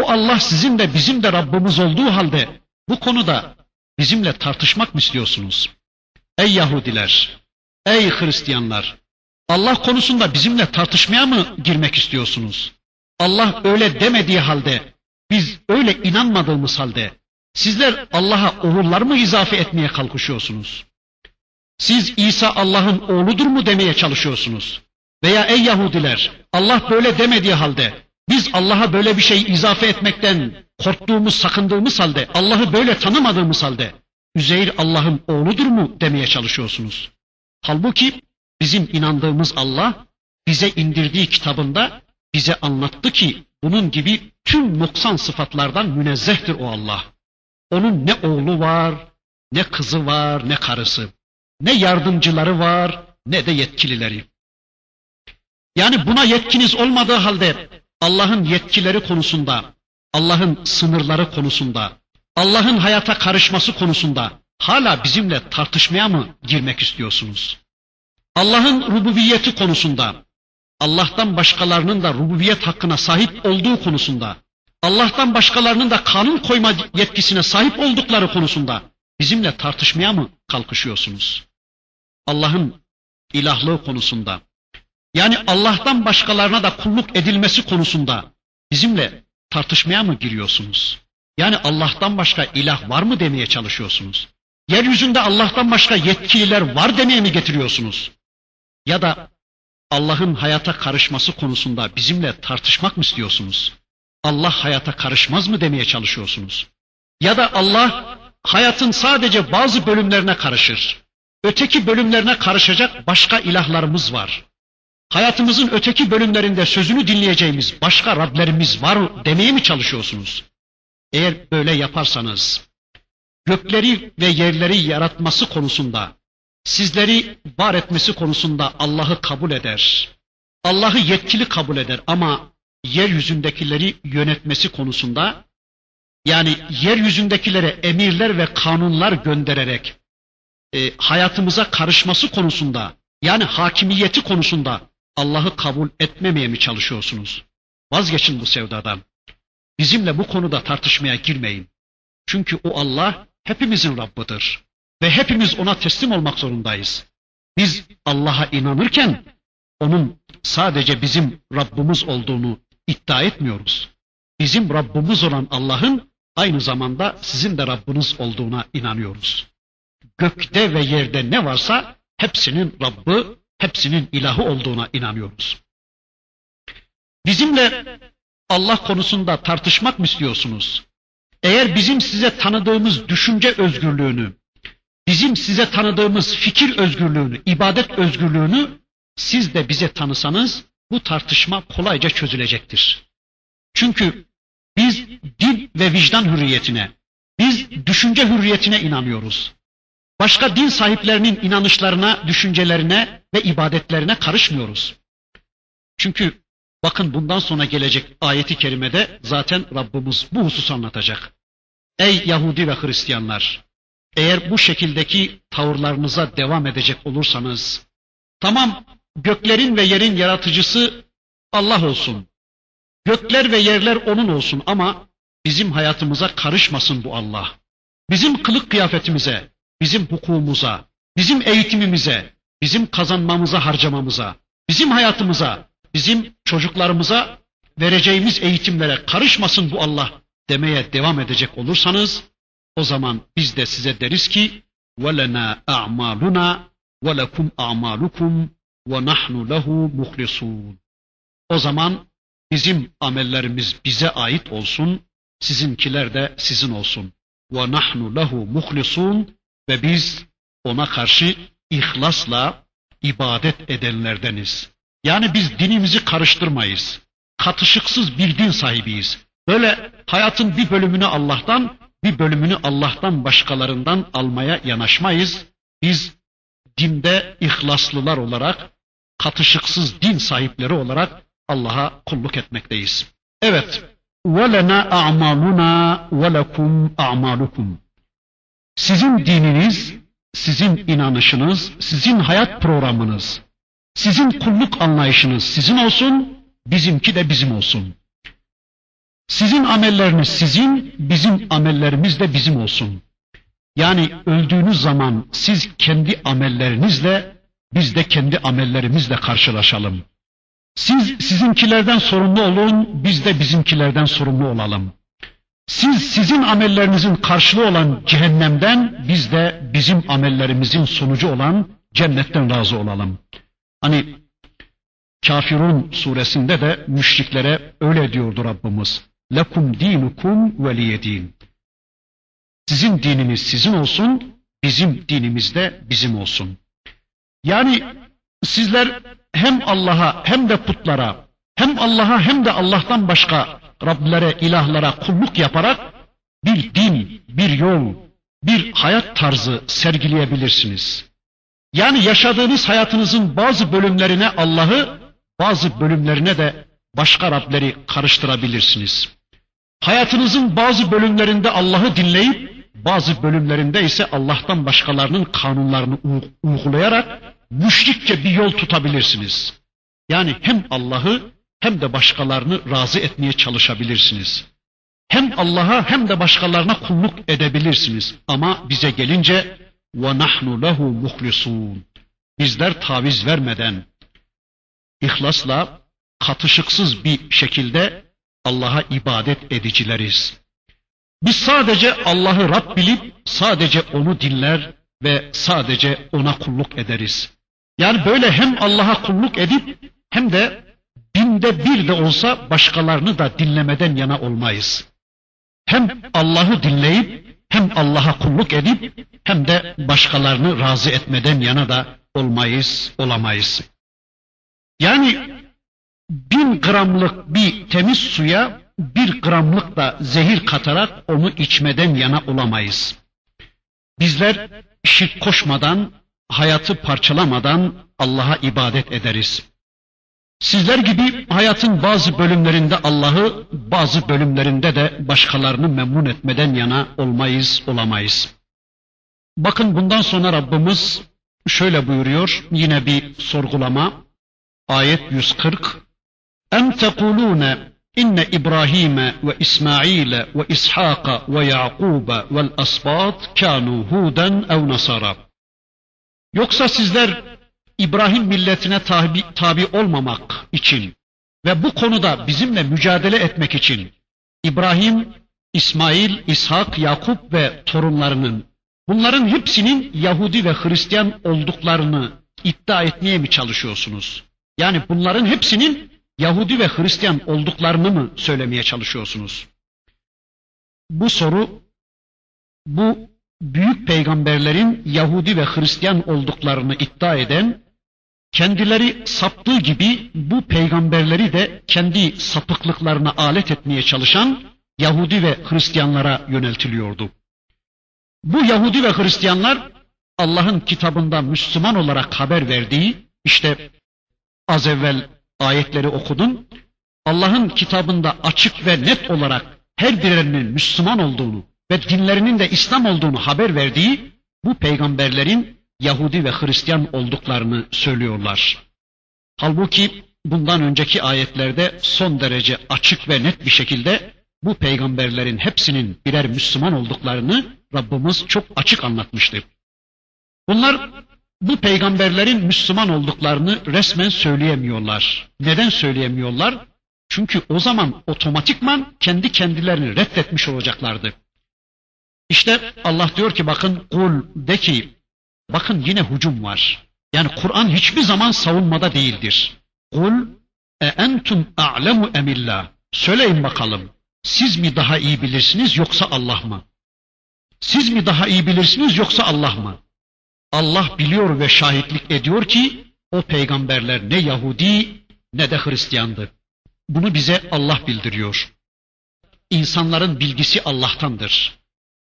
O Allah sizin de bizim de Rabbimiz olduğu halde bu konuda bizimle tartışmak mı istiyorsunuz? Ey Yahudiler, ey Hristiyanlar, Allah konusunda bizimle tartışmaya mı girmek istiyorsunuz? Allah öyle demediği halde, biz öyle inanmadığımız halde, sizler Allah'a oğullar mı izafe etmeye kalkışıyorsunuz? Siz İsa Allah'ın oğludur mu demeye çalışıyorsunuz? Veya ey Yahudiler, Allah böyle demediği halde, biz Allah'a böyle bir şey izafe etmekten korktuğumuz, sakındığımız halde, Allah'ı böyle tanımadığımız halde, Üzeyir Allah'ın oğludur mu demeye çalışıyorsunuz. Halbuki bizim inandığımız Allah bize indirdiği kitabında bize anlattı ki bunun gibi tüm noksan sıfatlardan münezzehtir o Allah. Onun ne oğlu var, ne kızı var, ne karısı, ne yardımcıları var, ne de yetkilileri. Yani buna yetkiniz olmadığı halde Allah'ın yetkileri konusunda, Allah'ın sınırları konusunda, Allah'ın hayata karışması konusunda hala bizimle tartışmaya mı girmek istiyorsunuz? Allah'ın rububiyeti konusunda, Allah'tan başkalarının da rububiyet hakkına sahip olduğu konusunda, Allah'tan başkalarının da kanun koyma yetkisine sahip oldukları konusunda bizimle tartışmaya mı kalkışıyorsunuz? Allah'ın ilahlığı konusunda, yani Allah'tan başkalarına da kulluk edilmesi konusunda bizimle tartışmaya mı giriyorsunuz? Yani Allah'tan başka ilah var mı demeye çalışıyorsunuz? Yeryüzünde Allah'tan başka yetkililer var demeye mi getiriyorsunuz? Ya da Allah'ın hayata karışması konusunda bizimle tartışmak mı istiyorsunuz? Allah hayata karışmaz mı demeye çalışıyorsunuz? Ya da Allah hayatın sadece bazı bölümlerine karışır. Öteki bölümlerine karışacak başka ilahlarımız var. Hayatımızın öteki bölümlerinde sözünü dinleyeceğimiz başka Rablerimiz var demeye mi çalışıyorsunuz? Eğer böyle yaparsanız, gökleri ve yerleri yaratması konusunda, sizleri var etmesi konusunda Allah'ı kabul eder. Allah'ı yetkili kabul eder ama yeryüzündekileri yönetmesi konusunda, yani yeryüzündekilere emirler ve kanunlar göndererek e, hayatımıza karışması konusunda, yani hakimiyeti konusunda Allah'ı kabul etmemeye mi çalışıyorsunuz? Vazgeçin bu sevdadan. Bizimle bu konuda tartışmaya girmeyin. Çünkü o Allah hepimizin Rabbidir. Ve hepimiz ona teslim olmak zorundayız. Biz Allah'a inanırken onun sadece bizim Rabbimiz olduğunu iddia etmiyoruz. Bizim Rabbimiz olan Allah'ın aynı zamanda sizin de Rabbiniz olduğuna inanıyoruz. Gökte ve yerde ne varsa hepsinin Rabbi, hepsinin ilahı olduğuna inanıyoruz. Bizimle Allah konusunda tartışmak mı istiyorsunuz? Eğer bizim size tanıdığımız düşünce özgürlüğünü, bizim size tanıdığımız fikir özgürlüğünü, ibadet özgürlüğünü siz de bize tanısanız bu tartışma kolayca çözülecektir. Çünkü biz din ve vicdan hürriyetine, biz düşünce hürriyetine inanıyoruz. Başka din sahiplerinin inanışlarına, düşüncelerine ve ibadetlerine karışmıyoruz. Çünkü bakın bundan sonra gelecek ayeti kerimede zaten Rabbimiz bu hususu anlatacak. Ey Yahudi ve Hristiyanlar! Eğer bu şekildeki tavırlarınıza devam edecek olursanız, tamam göklerin ve yerin yaratıcısı Allah olsun. Gökler ve yerler onun olsun ama bizim hayatımıza karışmasın bu Allah. Bizim kılık kıyafetimize, bizim hukukumuza, bizim eğitimimize, bizim kazanmamıza, harcamamıza, bizim hayatımıza, bizim çocuklarımıza vereceğimiz eğitimlere karışmasın bu Allah demeye devam edecek olursanız o zaman biz de size deriz ki وَلَنَا أَعْمَالُنَا وَلَكُمْ أَعْمَالُكُمْ وَنَحْنُ لَهُ مُخْلِصُونَ O zaman bizim amellerimiz bize ait olsun, sizinkiler de sizin olsun. Ve nahnu lehu muhlisun ve biz ona karşı ihlasla ibadet edenlerdeniz. Yani biz dinimizi karıştırmayız. Katışıksız bir din sahibiyiz. Böyle hayatın bir bölümünü Allah'tan, bir bölümünü Allah'tan başkalarından almaya yanaşmayız. Biz dinde ihlaslılar olarak, katışıksız din sahipleri olarak Allah'a kulluk etmekteyiz. Evet. وَلَنَا أَعْمَالُنَا وَلَكُمْ أَعْمَالُكُمْ Sizin dininiz, sizin inanışınız, sizin hayat programınız, sizin kulluk anlayışınız sizin olsun, bizimki de bizim olsun. Sizin amelleriniz sizin, bizim amellerimiz de bizim olsun. Yani öldüğünüz zaman siz kendi amellerinizle, biz de kendi amellerimizle karşılaşalım. Siz sizinkilerden sorumlu olun, biz de bizimkilerden sorumlu olalım. Siz sizin amellerinizin karşılığı olan cehennemden, biz de bizim amellerimizin sonucu olan cennetten razı olalım. Hani Kafirun suresinde de müşriklere öyle diyordu Rabbimiz. Lekum dinukum veliyedin. Sizin dininiz sizin olsun, bizim dinimiz de bizim olsun. Yani sizler hem Allah'a hem de putlara, hem Allah'a hem de Allah'tan başka Rablere, ilahlara kulluk yaparak bir din, bir yol, bir hayat tarzı sergileyebilirsiniz. Yani yaşadığınız hayatınızın bazı bölümlerine Allah'ı, bazı bölümlerine de başka Rableri karıştırabilirsiniz. Hayatınızın bazı bölümlerinde Allah'ı dinleyip, bazı bölümlerinde ise Allah'tan başkalarının kanunlarını uygulayarak müşrikçe bir yol tutabilirsiniz. Yani hem Allah'ı hem de başkalarını razı etmeye çalışabilirsiniz. Hem Allah'a hem de başkalarına kulluk edebilirsiniz. Ama bize gelince nahnu lehu muhlisun. Bizler taviz vermeden ihlasla katışıksız bir şekilde Allah'a ibadet edicileriz. Biz sadece Allah'ı Rab bilip sadece onu dinler ve sadece ona kulluk ederiz. Yani böyle hem Allah'a kulluk edip hem de binde bir de olsa başkalarını da dinlemeden yana olmayız. Hem Allah'ı dinleyip hem Allah'a kulluk edip hem de başkalarını razı etmeden yana da olmayız, olamayız. Yani bin gramlık bir temiz suya bir gramlık da zehir katarak onu içmeden yana olamayız. Bizler şirk koşmadan, hayatı parçalamadan Allah'a ibadet ederiz. Sizler gibi hayatın bazı bölümlerinde Allah'ı, bazı bölümlerinde de başkalarını memnun etmeden yana olmayız, olamayız. Bakın bundan sonra Rabbimiz şöyle buyuruyor, yine bir sorgulama. Ayet 140. Ve İsmail'e ve İshak'a ve Ya'kub'e vel asbat kanu huden ev nasara. Yoksa sizler İbrahim milletine tabi, tabi olmamak için ve bu konuda bizimle mücadele etmek için İbrahim, İsmail, İshak, Yakup ve torunlarının bunların hepsinin Yahudi ve Hristiyan olduklarını iddia etmeye mi çalışıyorsunuz? Yani bunların hepsinin Yahudi ve Hristiyan olduklarını mı söylemeye çalışıyorsunuz? Bu soru bu büyük peygamberlerin Yahudi ve Hristiyan olduklarını iddia eden kendileri saptığı gibi bu peygamberleri de kendi sapıklıklarına alet etmeye çalışan Yahudi ve Hristiyanlara yöneltiliyordu. Bu Yahudi ve Hristiyanlar Allah'ın kitabında Müslüman olarak haber verdiği işte az evvel ayetleri okudum. Allah'ın kitabında açık ve net olarak her birinin Müslüman olduğunu ve dinlerinin de İslam olduğunu haber verdiği bu peygamberlerin Yahudi ve Hristiyan olduklarını söylüyorlar. Halbuki bundan önceki ayetlerde son derece açık ve net bir şekilde bu peygamberlerin hepsinin birer Müslüman olduklarını Rabbimiz çok açık anlatmıştı. Bunlar bu peygamberlerin Müslüman olduklarını resmen söyleyemiyorlar. Neden söyleyemiyorlar? Çünkü o zaman otomatikman kendi kendilerini reddetmiş olacaklardı. İşte Allah diyor ki bakın kul de ki bakın yine hücum var. Yani Kur'an hiçbir zaman savunmada değildir. Kul e entum a'lemu emillah. Söyleyin bakalım. Siz mi daha iyi bilirsiniz yoksa Allah mı? Siz mi daha iyi bilirsiniz yoksa Allah mı? Allah biliyor ve şahitlik ediyor ki o peygamberler ne Yahudi ne de Hristiyandı. Bunu bize Allah bildiriyor. İnsanların bilgisi Allah'tandır.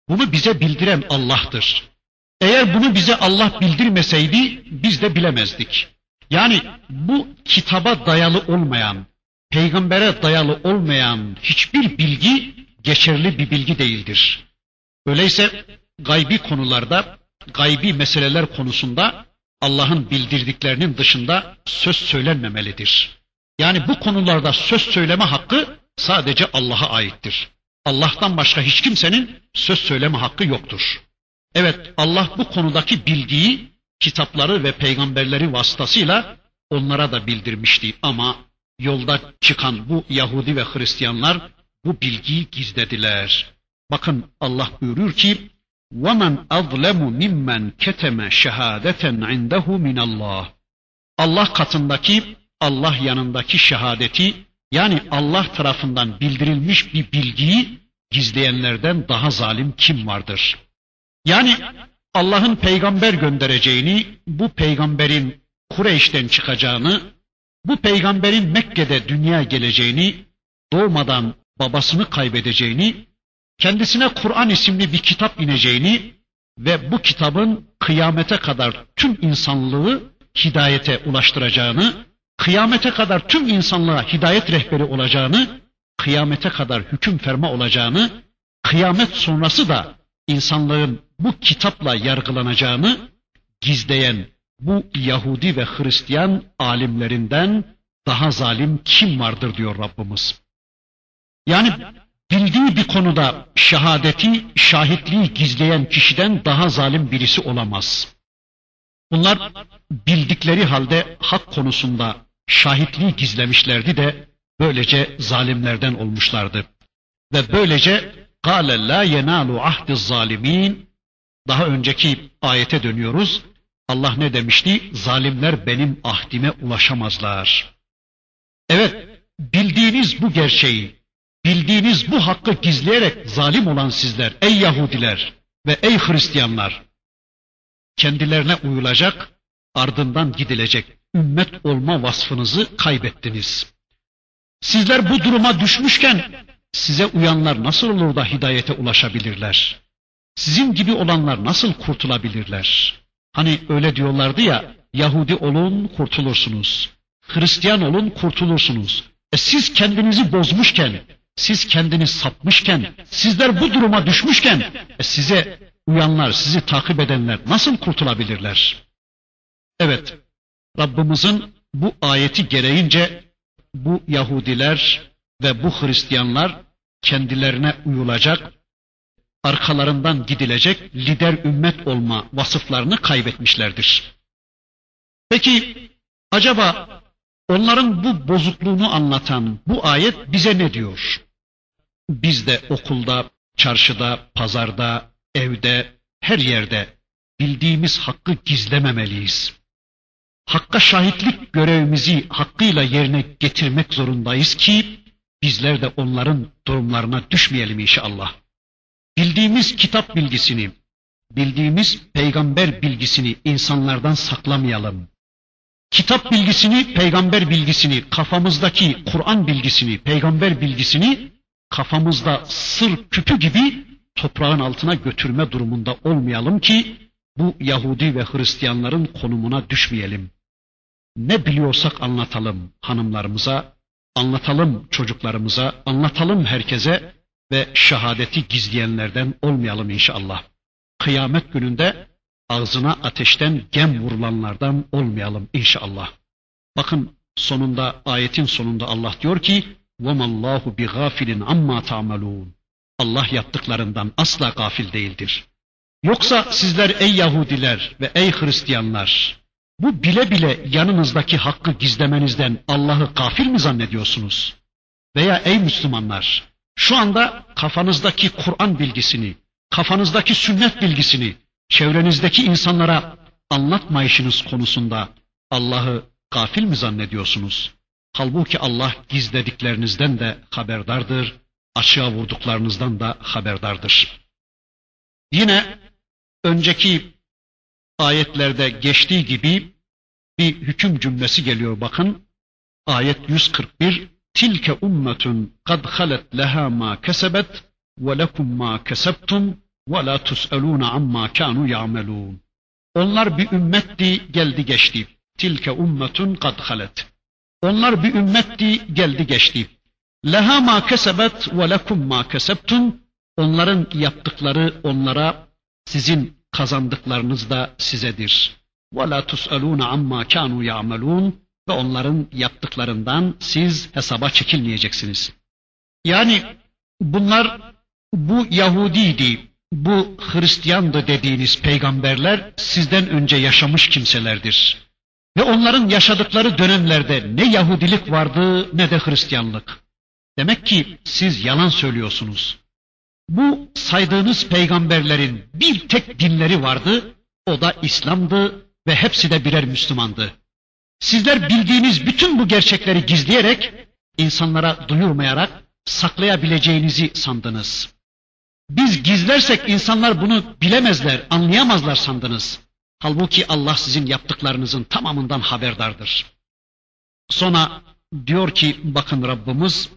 Bunu bize bildiren Allah'tır. Eğer bunu bize Allah bildirmeseydi biz de bilemezdik. Yani bu kitaba dayalı olmayan, peygambere dayalı olmayan hiçbir bilgi geçerli bir bilgi değildir. Öyleyse gaybi konularda, gaybi meseleler konusunda Allah'ın bildirdiklerinin dışında söz söylenmemelidir. Yani bu konularda söz söyleme hakkı sadece Allah'a aittir. Allah'tan başka hiç kimsenin söz söyleme hakkı yoktur. Evet Allah bu konudaki bilgiyi kitapları ve peygamberleri vasıtasıyla onlara da bildirmişti ama yolda çıkan bu Yahudi ve Hristiyanlar bu bilgiyi gizlediler. Bakın Allah buyuruyor ki وَمَنْ أَظْلَمُ مِمَّنْ كَتَمَ شَهَادَةً عِنْدَهُ مِنَ اللّٰهِ Allah katındaki, Allah yanındaki şehadeti yani Allah tarafından bildirilmiş bir bilgiyi gizleyenlerden daha zalim kim vardır? Yani Allah'ın peygamber göndereceğini, bu peygamberin Kureyş'ten çıkacağını, bu peygamberin Mekke'de dünya geleceğini, doğmadan babasını kaybedeceğini, kendisine Kur'an isimli bir kitap ineceğini ve bu kitabın kıyamete kadar tüm insanlığı hidayete ulaştıracağını, kıyamete kadar tüm insanlığa hidayet rehberi olacağını, kıyamete kadar hüküm ferma olacağını, kıyamet sonrası da insanlığın bu kitapla yargılanacağını gizleyen bu Yahudi ve Hristiyan alimlerinden daha zalim kim vardır diyor Rabbimiz. Yani bildiği bir konuda şehadeti, şahitliği gizleyen kişiden daha zalim birisi olamaz. Bunlar bildikleri halde hak konusunda şahitliği gizlemişlerdi de böylece zalimlerden olmuşlardı. Ve böylece قَالَ لَا يَنَالُ عَهْدِ الظَّالِم۪ينَ Daha önceki ayete dönüyoruz. Allah ne demişti? Zalimler benim ahdime ulaşamazlar. Evet, bildiğiniz bu gerçeği, bildiğiniz bu hakkı gizleyerek zalim olan sizler, ey Yahudiler ve ey Hristiyanlar, kendilerine uyulacak, ardından gidilecek ümmet olma vasfınızı kaybettiniz. Sizler bu duruma düşmüşken size uyanlar nasıl olur da hidayete ulaşabilirler? Sizin gibi olanlar nasıl kurtulabilirler? Hani öyle diyorlardı ya, Yahudi olun kurtulursunuz. Hristiyan olun kurtulursunuz. E siz kendinizi bozmuşken, siz kendiniz sapmışken, sizler bu duruma düşmüşken, e size uyanlar, sizi takip edenler nasıl kurtulabilirler? Evet, Rabbimizin bu ayeti gereğince bu Yahudiler ve bu Hristiyanlar kendilerine uyulacak, arkalarından gidilecek lider ümmet olma vasıflarını kaybetmişlerdir. Peki acaba onların bu bozukluğunu anlatan bu ayet bize ne diyor? Biz de okulda, çarşıda, pazarda, evde, her yerde bildiğimiz hakkı gizlememeliyiz. Hakka şahitlik görevimizi hakkıyla yerine getirmek zorundayız ki bizler de onların durumlarına düşmeyelim inşallah. Bildiğimiz kitap bilgisini, bildiğimiz peygamber bilgisini insanlardan saklamayalım. Kitap bilgisini, peygamber bilgisini, kafamızdaki Kur'an bilgisini, peygamber bilgisini kafamızda sır küpü gibi toprağın altına götürme durumunda olmayalım ki bu Yahudi ve Hristiyanların konumuna düşmeyelim. Ne biliyorsak anlatalım hanımlarımıza, anlatalım çocuklarımıza, anlatalım herkese ve şehadeti gizleyenlerden olmayalım inşallah. Kıyamet gününde ağzına ateşten gem vurulanlardan olmayalım inşallah. Bakın sonunda ayetin sonunda Allah diyor ki وَمَا اللّٰهُ بِغَافِلٍ عَمَّا تَعْمَلُونَ Allah yaptıklarından asla gafil değildir. Yoksa sizler ey Yahudiler ve ey Hristiyanlar bu bile bile yanınızdaki hakkı gizlemenizden Allah'ı gafil mi zannediyorsunuz? Veya ey Müslümanlar şu anda kafanızdaki Kur'an bilgisini, kafanızdaki sünnet bilgisini çevrenizdeki insanlara anlatmayışınız konusunda Allah'ı gafil mi zannediyorsunuz? Halbuki Allah gizlediklerinizden de haberdardır, açığa vurduklarınızdan da haberdardır. Yine önceki ayetlerde geçtiği gibi bir hüküm cümlesi geliyor bakın. Ayet 141 Tilke ummetun kad halet leha ma kesebet ve lekum ma kesebtum la tus'alun amma kanu ya'melun. Onlar bir ümmetti geldi geçti. Tilke ummetun kad halet. Onlar bir ümmetti geldi geçti. Leha ma kesebet ve lekum ma kesebtum. Onların yaptıkları onlara sizin kazandıklarınız da sizedir. Ve la tus'alun amma kanu ya'melun ve onların yaptıklarından siz hesaba çekilmeyeceksiniz. Yani bunlar bu Yahudiydi, bu Hristiyandı dediğiniz peygamberler sizden önce yaşamış kimselerdir. Ve onların yaşadıkları dönemlerde ne Yahudilik vardı ne de Hristiyanlık. Demek ki siz yalan söylüyorsunuz. Bu saydığınız peygamberlerin bir tek dinleri vardı, o da İslam'dı ve hepsi de birer Müslümandı. Sizler bildiğiniz bütün bu gerçekleri gizleyerek, insanlara duyurmayarak saklayabileceğinizi sandınız. Biz gizlersek insanlar bunu bilemezler, anlayamazlar sandınız. Halbuki Allah sizin yaptıklarınızın tamamından haberdardır. Sonra diyor ki bakın Rabbimiz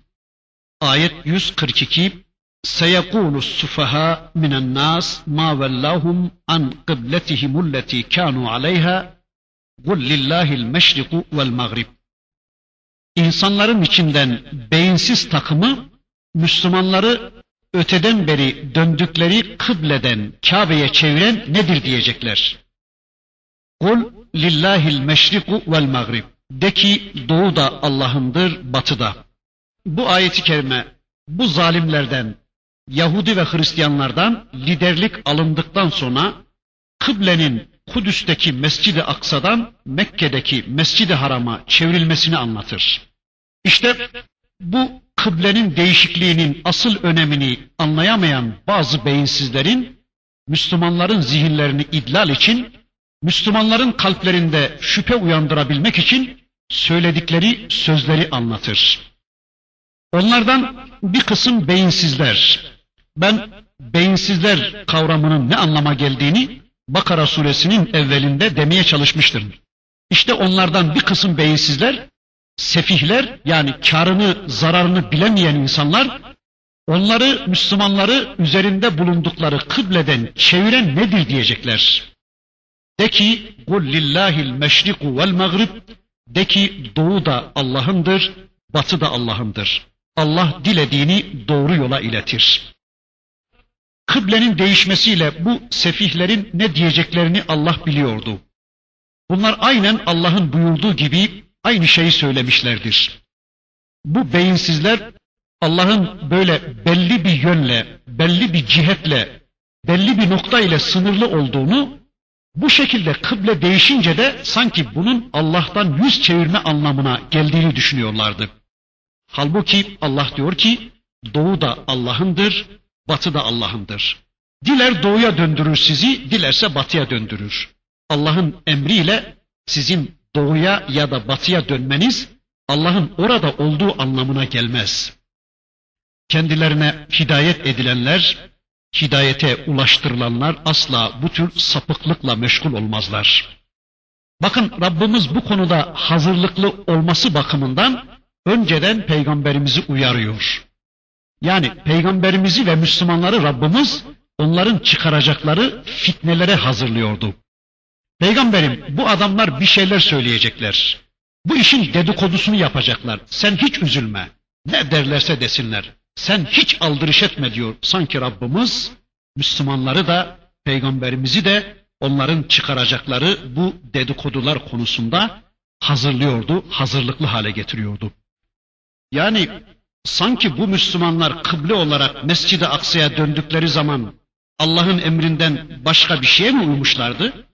ayet 142 سيقول السفهاء من الناس ما ولاهم عن قبلتهم التي كانوا عليها قل لله المشرق والمغرب İnsanların içinden beyinsiz takımı Müslümanları öteden beri döndükleri kıbleden Kabe'ye çeviren nedir diyecekler. Kul lillahil meşriku vel magrib. De ki doğu da Allah'ındır, batı da. Bu ayeti kerime bu zalimlerden, Yahudi ve Hristiyanlardan liderlik alındıktan sonra kıblenin Kudüs'teki Mescid-i Aksa'dan Mekke'deki Mescid-i Haram'a çevrilmesini anlatır. İşte bu kıblenin değişikliğinin asıl önemini anlayamayan bazı beyinsizlerin Müslümanların zihinlerini idlal için, Müslümanların kalplerinde şüphe uyandırabilmek için söyledikleri sözleri anlatır. Onlardan bir kısım beyinsizler. Ben beyinsizler kavramının ne anlama geldiğini Bakara suresinin evvelinde demeye çalışmıştım. İşte onlardan bir kısım beyinsizler sefihler yani karını zararını bilemeyen insanlar onları Müslümanları üzerinde bulundukları kıbleden çeviren nedir diyecekler. De ki lillahil meşriku vel mağrib de ki doğu da Allah'ındır, batı da Allah'ındır. Allah dilediğini doğru yola iletir. Kıblenin değişmesiyle bu sefihlerin ne diyeceklerini Allah biliyordu. Bunlar aynen Allah'ın buyurduğu gibi aynı şeyi söylemişlerdir. Bu beyinsizler Allah'ın böyle belli bir yönle, belli bir cihetle, belli bir nokta ile sınırlı olduğunu, bu şekilde kıble değişince de sanki bunun Allah'tan yüz çevirme anlamına geldiğini düşünüyorlardı. Halbuki Allah diyor ki, doğu da Allah'ındır, batı da Allah'ındır. Diler doğuya döndürür sizi, dilerse batıya döndürür. Allah'ın emriyle sizin doğuya ya da batıya dönmeniz Allah'ın orada olduğu anlamına gelmez. Kendilerine hidayet edilenler, hidayete ulaştırılanlar asla bu tür sapıklıkla meşgul olmazlar. Bakın Rabbimiz bu konuda hazırlıklı olması bakımından önceden peygamberimizi uyarıyor. Yani peygamberimizi ve Müslümanları Rabbimiz onların çıkaracakları fitnelere hazırlıyordu. Peygamberim bu adamlar bir şeyler söyleyecekler. Bu işin dedikodusunu yapacaklar. Sen hiç üzülme. Ne derlerse desinler. Sen hiç aldırış etme diyor. Sanki Rabbimiz Müslümanları da peygamberimizi de onların çıkaracakları bu dedikodular konusunda hazırlıyordu, hazırlıklı hale getiriyordu. Yani sanki bu Müslümanlar kıble olarak Mescid-i Aksa'ya döndükleri zaman Allah'ın emrinden başka bir şeye mi uymuşlardı?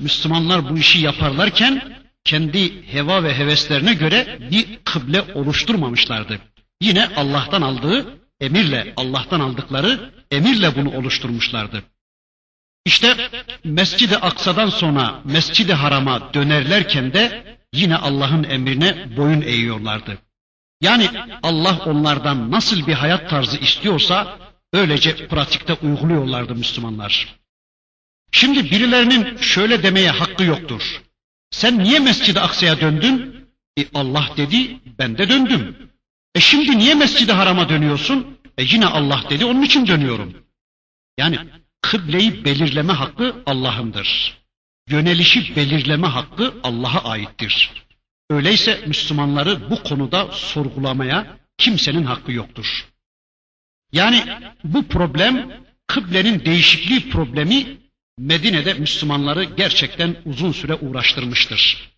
Müslümanlar bu işi yaparlarken kendi heva ve heveslerine göre bir kıble oluşturmamışlardı. Yine Allah'tan aldığı emirle, Allah'tan aldıkları emirle bunu oluşturmuşlardı. İşte Mescid-i Aksa'dan sonra Mescid-i Haram'a dönerlerken de yine Allah'ın emrine boyun eğiyorlardı. Yani Allah onlardan nasıl bir hayat tarzı istiyorsa öylece pratikte uyguluyorlardı Müslümanlar. Şimdi birilerinin şöyle demeye hakkı yoktur. Sen niye Mescid-i Aksa'ya döndün? E Allah dedi, ben de döndüm. E şimdi niye Mescid-i Haram'a dönüyorsun? E yine Allah dedi, onun için dönüyorum. Yani kıbleyi belirleme hakkı Allah'ındır. Yönelişi belirleme hakkı Allah'a aittir. Öyleyse Müslümanları bu konuda sorgulamaya kimsenin hakkı yoktur. Yani bu problem kıblenin değişikliği problemi Medine'de Müslümanları gerçekten uzun süre uğraştırmıştır.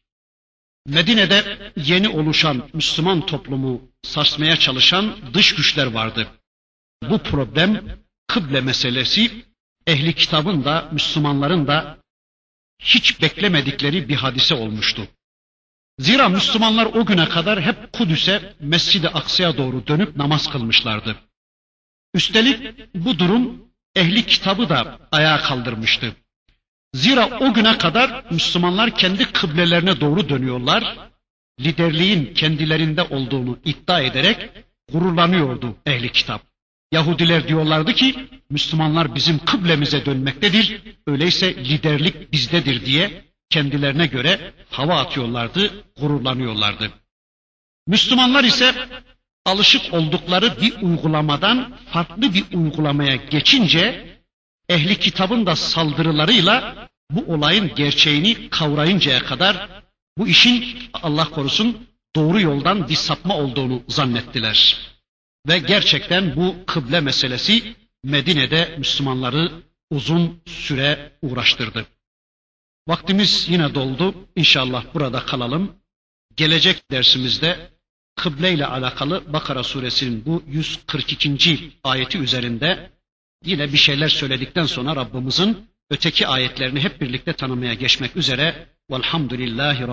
Medine'de yeni oluşan Müslüman toplumu sarsmaya çalışan dış güçler vardı. Bu problem kıble meselesi ehli kitabın da Müslümanların da hiç beklemedikleri bir hadise olmuştu. Zira Müslümanlar o güne kadar hep Kudüs'e, Mescid-i Aksa'ya doğru dönüp namaz kılmışlardı. Üstelik bu durum ehli kitabı da ayağa kaldırmıştı. Zira o güne kadar Müslümanlar kendi kıblelerine doğru dönüyorlar, liderliğin kendilerinde olduğunu iddia ederek gururlanıyordu ehli kitap. Yahudiler diyorlardı ki Müslümanlar bizim kıblemize dönmektedir, öyleyse liderlik bizdedir diye kendilerine göre hava atıyorlardı, gururlanıyorlardı. Müslümanlar ise alışık oldukları bir uygulamadan farklı bir uygulamaya geçince ehli kitabın da saldırılarıyla bu olayın gerçeğini kavrayıncaya kadar bu işin Allah korusun doğru yoldan bir sapma olduğunu zannettiler. Ve gerçekten bu kıble meselesi Medine'de Müslümanları uzun süre uğraştırdı. Vaktimiz yine doldu. İnşallah burada kalalım. Gelecek dersimizde kıble ile alakalı Bakara suresinin bu 142. ayeti üzerinde yine bir şeyler söyledikten sonra Rabbimizin öteki ayetlerini hep birlikte tanımaya geçmek üzere velhamdülillahi Rabbil